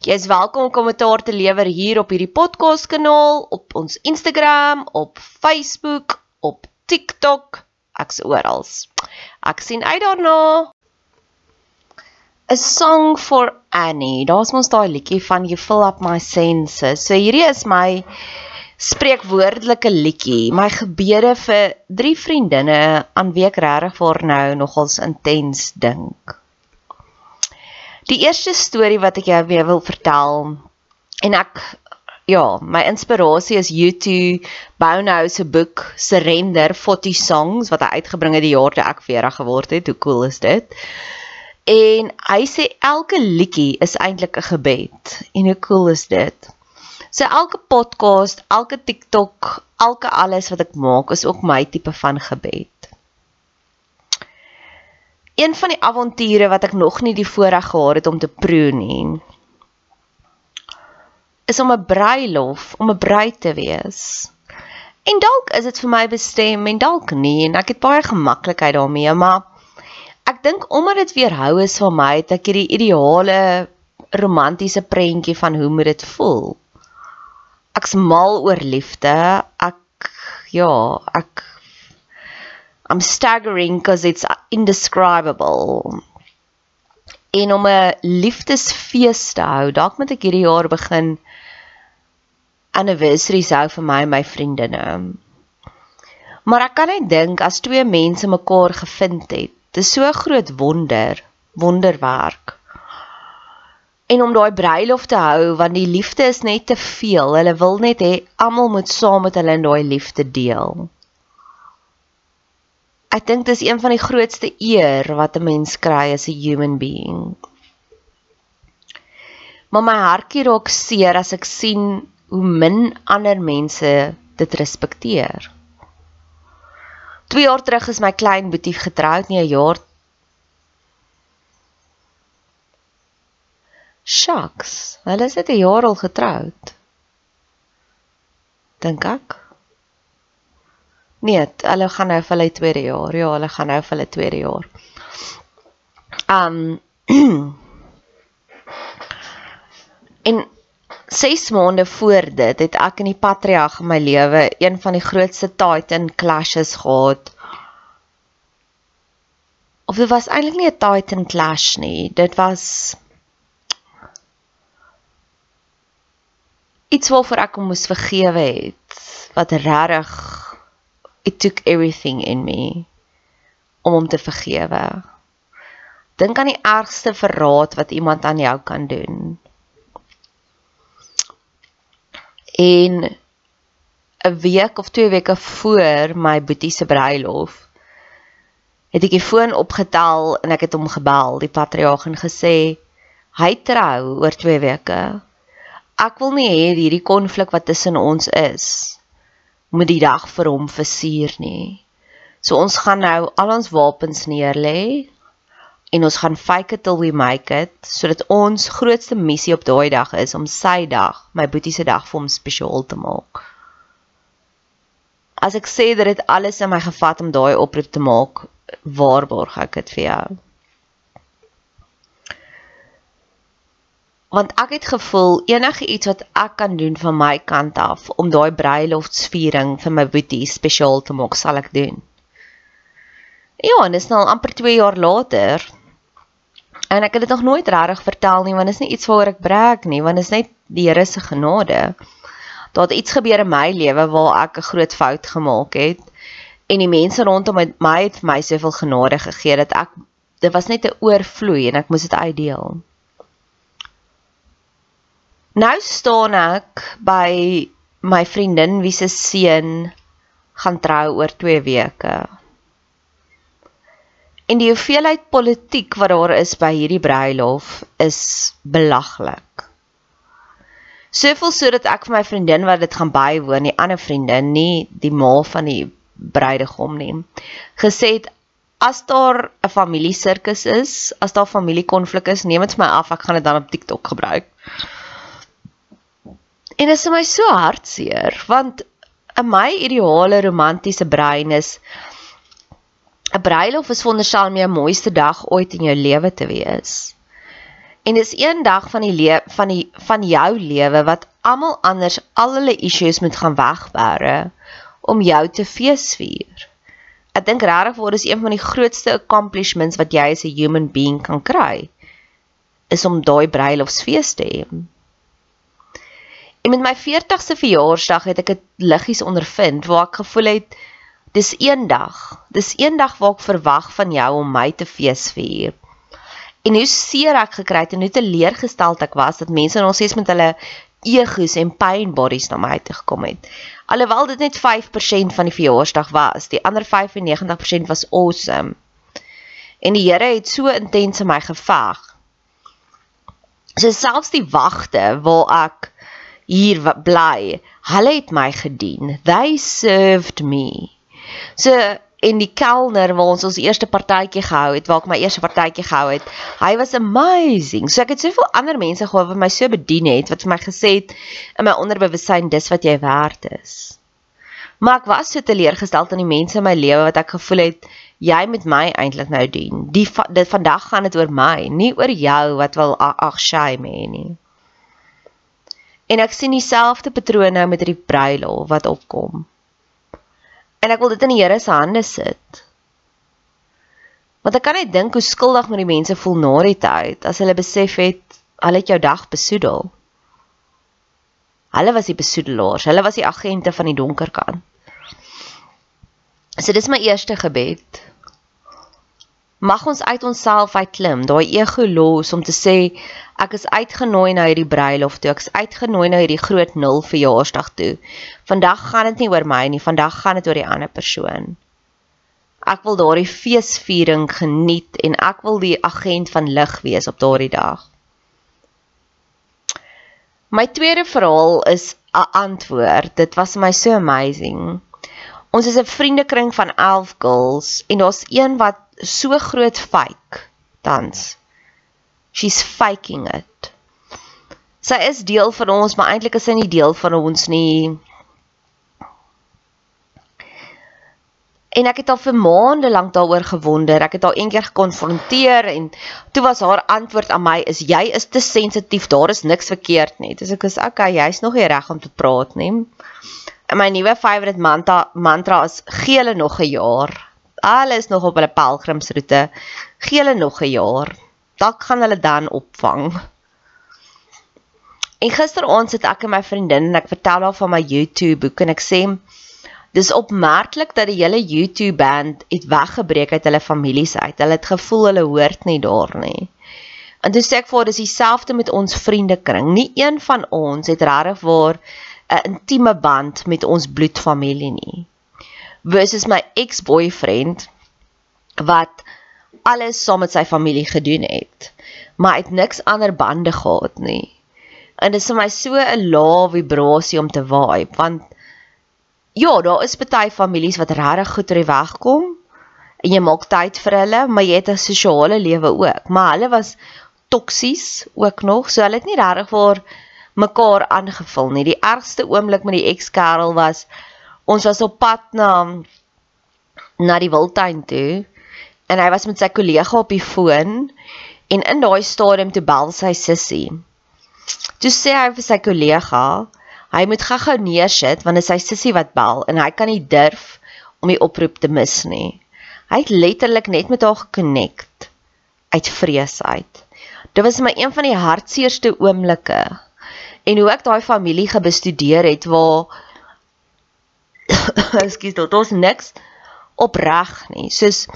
Jy is welkom om kommentaar te lewer hier op hierdie podcast kanaal, op ons Instagram, op Facebook, op TikTok, ek's oral. Ek sien uit daarna. A song for Annie. Daar's mos daai liedjie van You Fill Up My Senses. So hierdie is my spreekwoordelike liedjie, my gebede vir drie vriendinne aan wie ek regtig vir nou nogals intens dink. Die eerste storie wat ek jou weer wil vertel en ek ja, my inspirasie is U2 Bono se boek Surrender 40 Songs wat hy uitgebring het die jaar toe ek 40 geword het. Hoe cool is dit? En hy sê elke liedjie is eintlik 'n gebed. En hoe cool is dit? So elke podcast, elke TikTok, elke alles wat ek maak is ook my tipe van gebed. Een van die avonture wat ek nog nie die voorreg gehad het om te proe nie, is om 'n bruilof, om 'n bruid te wees. En dalk is dit vir my bestem en dalk nie en ek het baie gemaklikheid daarmee, maar ek dink omdat dit weerhou is van my dat ek hierdie ideale romantiese prentjie van hoe moet dit voel. Ek's mal oor liefde. Ek ja, ek I'm staggering because it's indescribable. En om 'n liefdesfees te hou, dalk moet ek hierdie jaar begin anniversaries hou vir my en my vriendinne. Maar ek kan net dink as twee mense mekaar gevind het, dis so 'n groot wonder, wonderwerk. En om daai bruilof te hou want die liefde is net te veel. Hulle wil net hê almal moet saam met hulle in daai liefde deel ek dink dis een van die grootste eer wat 'n mens kry as 'n human being. Maar my hartjie raak seer as ek sien hoe min ander mense dit respekteer. 2 jaar terug is my klein boetie getroud, nie 'n jaar. Shucks, hulle is net 'n jaar al getroud. Dink ek. Nee, hulle gaan nou vir hulle tweede jaar. Ja, hulle gaan nou vir hulle tweede jaar. Um En 6 maande voor dit het ek in die patriarg in my lewe een van die grootste titan clashes gehad. Of dit was eintlik nie 'n titan clash nie. Dit was iets waarvoor ek hom moes vergewe het wat regtig it took everything in me om hom te vergewe. Dink aan die ergste verraad wat iemand aan jou kan doen. En 'n week of twee weke voor my boetie se bruilof het ek die foon opgetel en ek het hom gebel, die patriarg en gesê hy trou oor 2 weke. Ek wil nie hê hierdie konflik wat tussen ons is moet die dag vir hom versier nie. So ons gaan nou al ons wapens neerlê en ons gaan fake it till we make it sodat ons grootste missie op daai dag is om sy dag, my boetie se dag vir hom spesiaal te maak. As ek sê dat dit alles in my gevat om daai oproep te maak, waarborg ek dit vir jou. Want ek het gevoel enige iets wat ek kan doen van my kant af om daai bruiloftsviering vir my boetie spesiaal te maak, sal ek doen. Ja, en dis nou amper 2 jaar later. En ek het dit nog nooit regtig vertel nie, want dit is nie iets waaroor ek brag nie, want dit is net die Here se genade. Daar het iets gebeur in my lewe waar ek 'n groot fout gemaak het en die mense rondom my het vir my soveel genade gegee dat ek dit was net 'n oorvloei en ek moes dit uitdeel. Nou staan ek by my vriendin wie se seun gaan trou oor 2 weke. En die hoeveelheid politiek wat daar is by hierdie bruilof is belaglik. Soveel sodat ek vir my vriendin wat dit gaan bywoon, die ander vriendin, nie die ma van die bruidegom nie, gesê het as daar 'n familie sirkus is, as daar familiekonflik is, neem dit vir my af, ek gaan dit dan op TikTok gebruik. En dit is my so hartseer want in my ideale romantiese brein is 'n bruilof is wonderstel om jou mooiste dag ooit in jou lewe te wees. En dis een dag van die van die van jou lewe wat almal anders al hulle issues moet gaan wegbere om jou te feesvier. Ek dink regtig word is een van die grootste accomplishments wat jy as 'n human being kan kry is om daai bruilofsfees te hê. En met my 40ste verjaarsdag het ek dit liggies ondervind waar ek gevoel het dis eendag. Dis eendag waar ek verwag van jou om my te feesvier. En hoe seer ek gekry het en hoe teleurgesteld ek was dat mense nog steeds met hulle egos en pain bodies na my toe gekom het. Alhoewel dit net 5% van die verjaarsdag was, die ander 95% was awesome. En die Here het so intens in my geveg. So selfs die wagte waar ek hier bly. Hulle het my gedien. They served me. So en die kelner waar ons ons eerste partytjie gehou het, waar ek my eerste partytjie gehou het, hy was amazing. So ek het soveel ander mense gehad wat my so bedien het, wat vir my gesê het in my onderbewussyn dis wat jy werd is. Maar ek was so teleurgesteld aan die mense in my lewe wat ek gevoel het jy met my eintlik nou dien. Die dit vandag gaan dit oor my, nie oor jou wat wil ag shame hê nie. En ek sien dieselfde patroon nou met hierdie bruilof wat opkom. En ek wil dit in die Here se hande sit. Want ek kan net dink hoe skuldig met die mense voel na die tyd as hulle besef het hulle het jou dag besoedel. Hulle was die besoedelaars, hulle was die agente van die donker kant. So dis my eerste gebed mag ons uit onsself uitklim, daai ego los om te sê ek is uitgenooi na hierdie bruilof toe, ek is uitgenooi na hierdie groot nul verjaarsdag toe. Vandag gaan dit nie oor my nie, vandag gaan dit oor die ander persoon. Ek wil daardie feesviering geniet en ek wil die agent van lig wees op daardie dag. My tweede verhaal is 'n antwoord. Dit was my so amazing. Ons is 'n vriendekring van 11 girls en daar's een wat so groot fake tans. She's faking it. Sy is deel van ons, maar eintlik is sy nie deel van ons nie. En ek het al vir maande lank daaroor gewonder. Ek het haar eendag gekonfronteer en toe was haar antwoord aan my is jy is te sensitief. Daar is niks verkeerd nie. Dis ek is okay, jy's nog nie reg om te praat nie. My nuwe favorite mantra mantra is gee hulle nog 'n jaar alles nog op hulle pelgrimsroete. Gee hulle nog 'n jaar. Dalk gaan hulle dan opvang. En gisteraand sit ek en my vriendin en ek vertel haar van my YouTube boek en ek sê dis opmerklik dat die hele YouTube band het weggebreek uit hulle families uit. Hulle het gevoel hulle hoort nie daar nie. En dis ek voor dis dieselfde met ons vriendekring. Nie een van ons het regtig waar 'n intieme band met ons bloedfamilie nie. Versus my ex-boyfriend wat alles saam met sy familie gedoen het, maar het niks ander bande gehad nie. En dit is vir my so 'n lae vibrasie om te waai, want ja, daar is baie families wat regtig goed oor die weg kom en jy maak tyd vir hulle, maar jy het 'n sosiale lewe ook, maar hulle was toksies ook nog, so hulle het nie regtig vir mekaar aangevul nie. Die ergste oomblik met die ex-kerel was ons was op pad na na die wildtuin toe en hy was met sy kollega op die foon en in daai stadium toe bel sy sussie. Toe sê hy vir sy kollega, hy moet gou-gou neersit want dit is sy sussie wat bel en hy kan nie durf om die oproep te mis nie. Hy het letterlik net met haar gekonnekt uit vrees uit. Dit was my een van die hartseerste oomblikke. En hoe ek daai familie gebestudeer het waar ekskuus, dit was niks opreg nie. Soos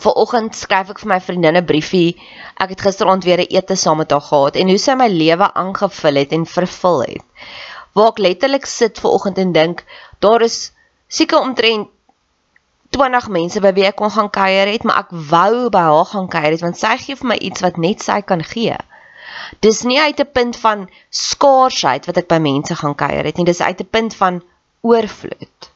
Vanoggend skryf ek vir my vriendin 'n briefie. Ek het gisteraand weer 'n ete saam met haar gehad en hoe sy my lewe aangevul het en vervul het. Waar ek letterlik sit vanoggend en dink, daar is seker omtrent 20 mense by wie ek kon gaan kuier het, maar ek wou by haar gaan kuier het want sy gee vir my iets wat net sy kan gee. Dis nie uit 'n punt van skaarsheid wat ek by mense gaan kuier het nie, dis uit 'n punt van oorvloed.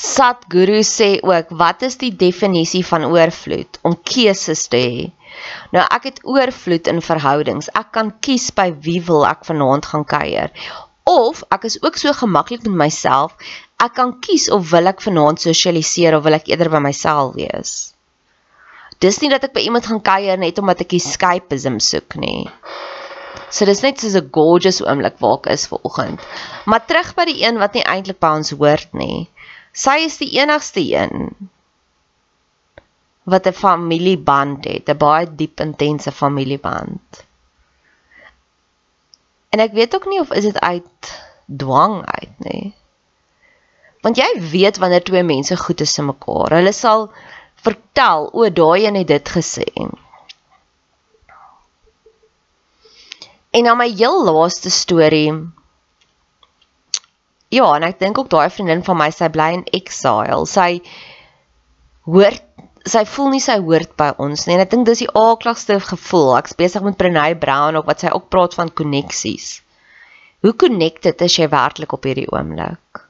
Satguru sê ook, wat is die definisie van oorvloed? Om keuses te hê. Nou ek het oorvloed in verhoudings. Ek kan kies by wie wil ek vanaand gaan kuier. Of ek is ook so gemaklik met myself, ek kan kies of wil ek vanaand sosialiseer of wil ek eerder by myself wees. Dis nie dat ek by iemand gaan kuier net omdat ek escapism soek nie. So dis net soos 'n gorgeous oomblik waar ek is ver oggend. Maar terug by die een wat nie eintlik by ons hoort nie. Sy is die enigste een wat 'n familieband het, 'n baie diep intense familieband. En ek weet ook nie of is dit uit dwang uit nie. Want jy weet wanneer twee mense goed is te mekaar. Hulle sal vertel, o, daai een het dit gesê. En dan my heel laaste storie Ja, en ek dink ook daai vriendin van my, sy bly in exile. Sy hoor sy voel nie sy hoort by ons nie. En ek dink dis die aakligste gevoel. Ek's besig met Prenay Brown ook wat sy ook praat van koneksies. Hoe connected is jy werklik op hierdie oomblik?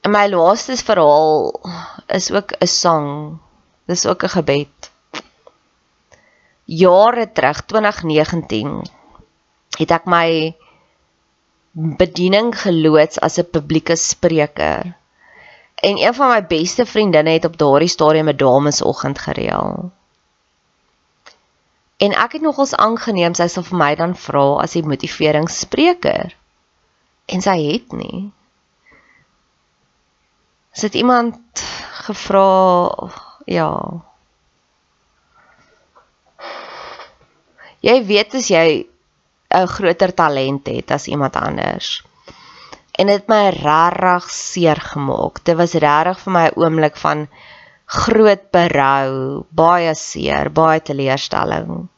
En my laaste verhaal is ook 'n sang. Dis ook 'n gebed. Jare terug, 2019 het ek my bediening geloods as 'n publieke spreker. En een van my beste vriendinne het op daardie stadium 'n damesoggend gereël. En ek het nogals aangeneem sy sal vir my dan vra as 'n motiveringsspreker. En sy het nie. Sit iemand gevra ja. Jy weet as jy 'n groter talent het as iemand anders. En dit het my regtig seer gemaak. Dit was regtig vir my 'n oomblik van groot berou, baie seer, baie teleurstelling.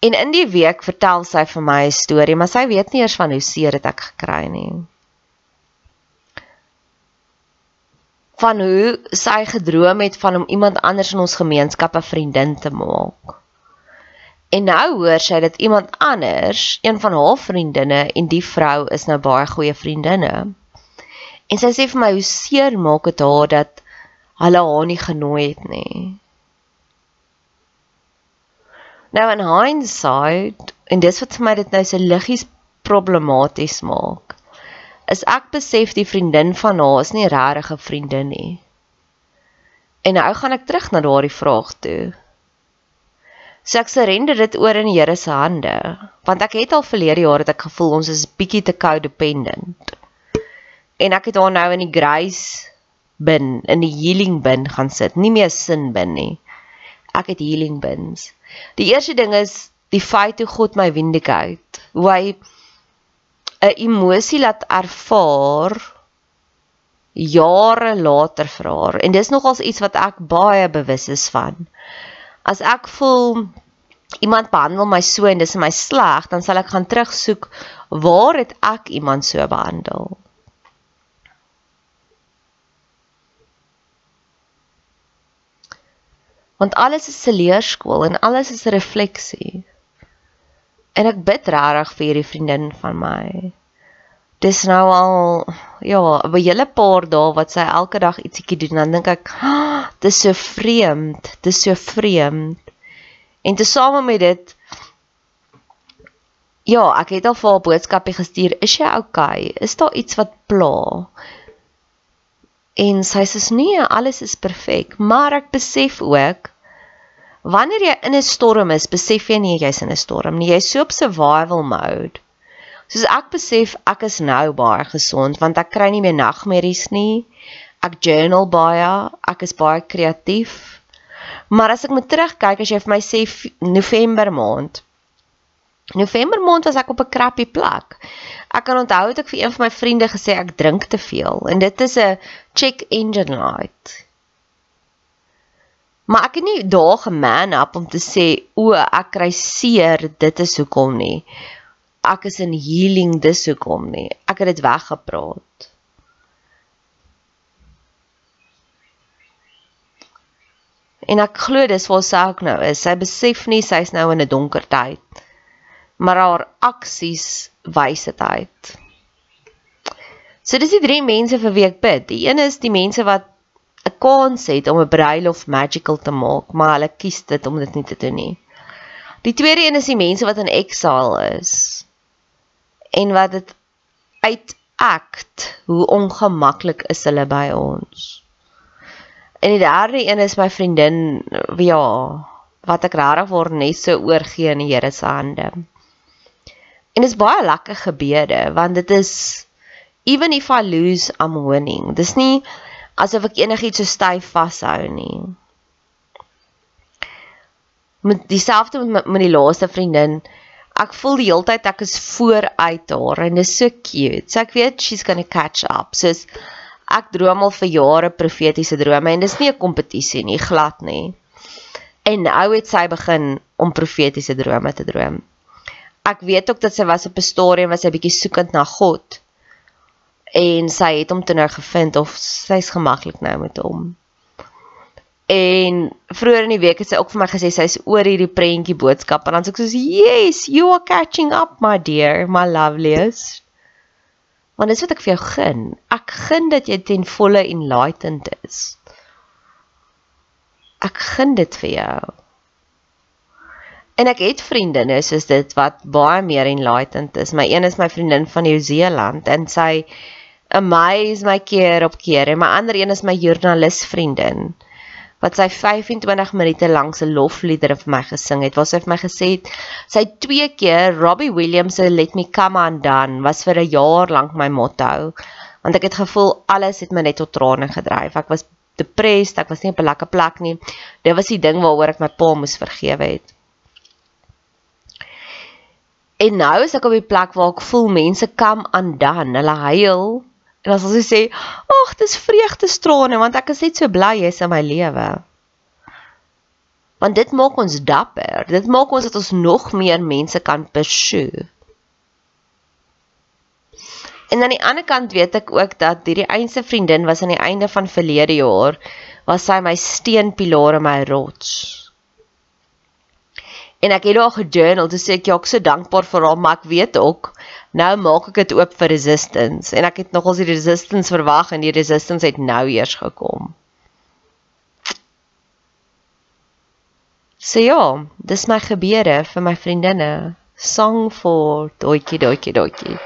En in die week vertel sy vir my 'n storie, maar sy weet nie eers van hoe seer dit ek gekry nie. Van hoe sy gedroom het van om iemand anders in ons gemeenskap 'n vriendin te maak. En nou hoor sy dat iemand anders, een van haar vriendinne en die vrou is nou baie goeie vriendinne. En sy sê vir my hoe seer maak dit haar dat hulle haar nie genooi het nie. Nou in hindsight, en dis wat vir my dit nou so liggies problematies maak, is ek besef die vriendin van haar is nie regtig 'n vriendin nie. En nou gaan ek terug na daardie vraag toe. So ek surrender dit oor in die Here se hande, want ek het al verlede jaar het ek gevoel ons is bietjie te codependent. En ek het haar nou in die grace bin in die healing bin gaan sit, nie meer sin bin nie. Ek het healing bins. Die eerste ding is die feit hoe God my vindicate, hoe hy 'n emosie laat ervaar jare later vir haar en dis nogals iets wat ek baie bewus is van. As ek voel iemand behandel my so en dis my sleg, dan sal ek gaan terugsoek waar het ek iemand so behandel? Want alles is 'n leerskool en alles is 'n refleksie. En ek bid regtig vir hierdie vriendin van my. Dis nou al ja, 'n hele paar dae wat sy elke dag ietsiekie doen, dan dink ek, oh, dis so vreemd, dis so vreemd. En tesame met dit ja, ek het al vir haar boodskapie gestuur, is jy okay? Is daar iets wat pla? En sy sê nee, alles is perfek, maar ek besef ook Wanneer jy in 'n storm is, besef jy nie jy's in 'n storm nie. Jy's so op survival mode. Soos ek besef ek is nou baie gesond want ek kry nie meer nagmerries nie. Ek journal baie, ek is baie kreatief. Maar as ek moet terugkyk as jy vir my sê November maand. November maand was ek op 'n crappy plek. Ek kan onthou het ek vir een van my vriende gesê ek drink te veel en dit is 'n check engine light. Maar ek het nie daar geman up om te sê o, ek kry seer, dit is hoekom nie. Ek is in healing, dis hoekom nie. Ek het dit weggepraat. En ek glo dis waar sy ook nou is. Sy besef nie sy's nou in 'n donker tyd. Maar haar aksies wys dit uit. So dis die drie mense vir wie ek bid. Die een is die mense wat 'n kans het om 'n bruilof magical te maak, maar hulle kies dit om dit nie te doen nie. Die tweede een is die mense wat in exile is en wat dit uitact hoe ongemaklik is hulle by ons. En die derde een is my vriendin ja, wat ek regtig voor net so oorgee in die Here se hande. En dit is baie lekker gebede want dit is even if I lose I'm winning. Dis nie asof ek enigiets so styf vashou nie. Met dieselfde met, met die laaste vriendin. Ek voel die hele tyd ek is vooruit haar en dit is so cute. So ek weet she's going to catch up. Soos ek droom al vir jare profetiese drome en dis nie 'n kompetisie nie, glad nie. En nou het sy begin om profetiese drome te droom. Ek weet ook dat sy was op 'n stadium was sy bietjie soekend na God en sy het hom toe nou gevind of sy's gemaklik nou met hom. En vroeër in die week het sy ook vir my gesê sy's oor hierdie prentjie boodskap en dan sê ek soos yes, you are catching up my dear, my loveliest. Want dis wat ek vir jou gun. Ek gun dat jy ten volle enlightened is. Ek gun dit vir jou. En ek het vriendinne soos dit wat baie meer enlightened is. My een is my vriendin van Nieu-Seeland en sy amaze my keer op keer en my ander een is my joernalis vriendin wat sy 25 minute lank se lofliedere vir my gesing het. Waar sy vir my gesê het sy twee keer Robbie Williams se Let Me Come Undone was vir 'n jaar lank my motto. Want ek het gevoel alles het my net tot trane gedryf. Ek was depressed, ek was nie op 'n lekker plek nie. Dit was die ding waaroor ek my pa moes vergewe het. En nou is ek op die plek waar ek voel mense come undone. Hulle huil En dan sal sy sê, "Ag, dis vreugdestrane want ek is net so bly jy's in my lewe." Want dit maak ons dapper. Dit maak ons dat ons nog meer mense kan pursue. En aan die ander kant weet ek ook dat hierdie eense vriendin was aan die einde van verlede jaar was sy my steunpilaar en my rots. En ek het haar gejournal, dis ek ja, ek so dankbaar vir haar, maar ek weet ook nou maak ek dit oop vir resistance en ek het nogals die resistance verwag en die resistance het nou eers gekom. So ja, dis my gebede vir my vriendinne. Song for doetjie doetjie doetjie.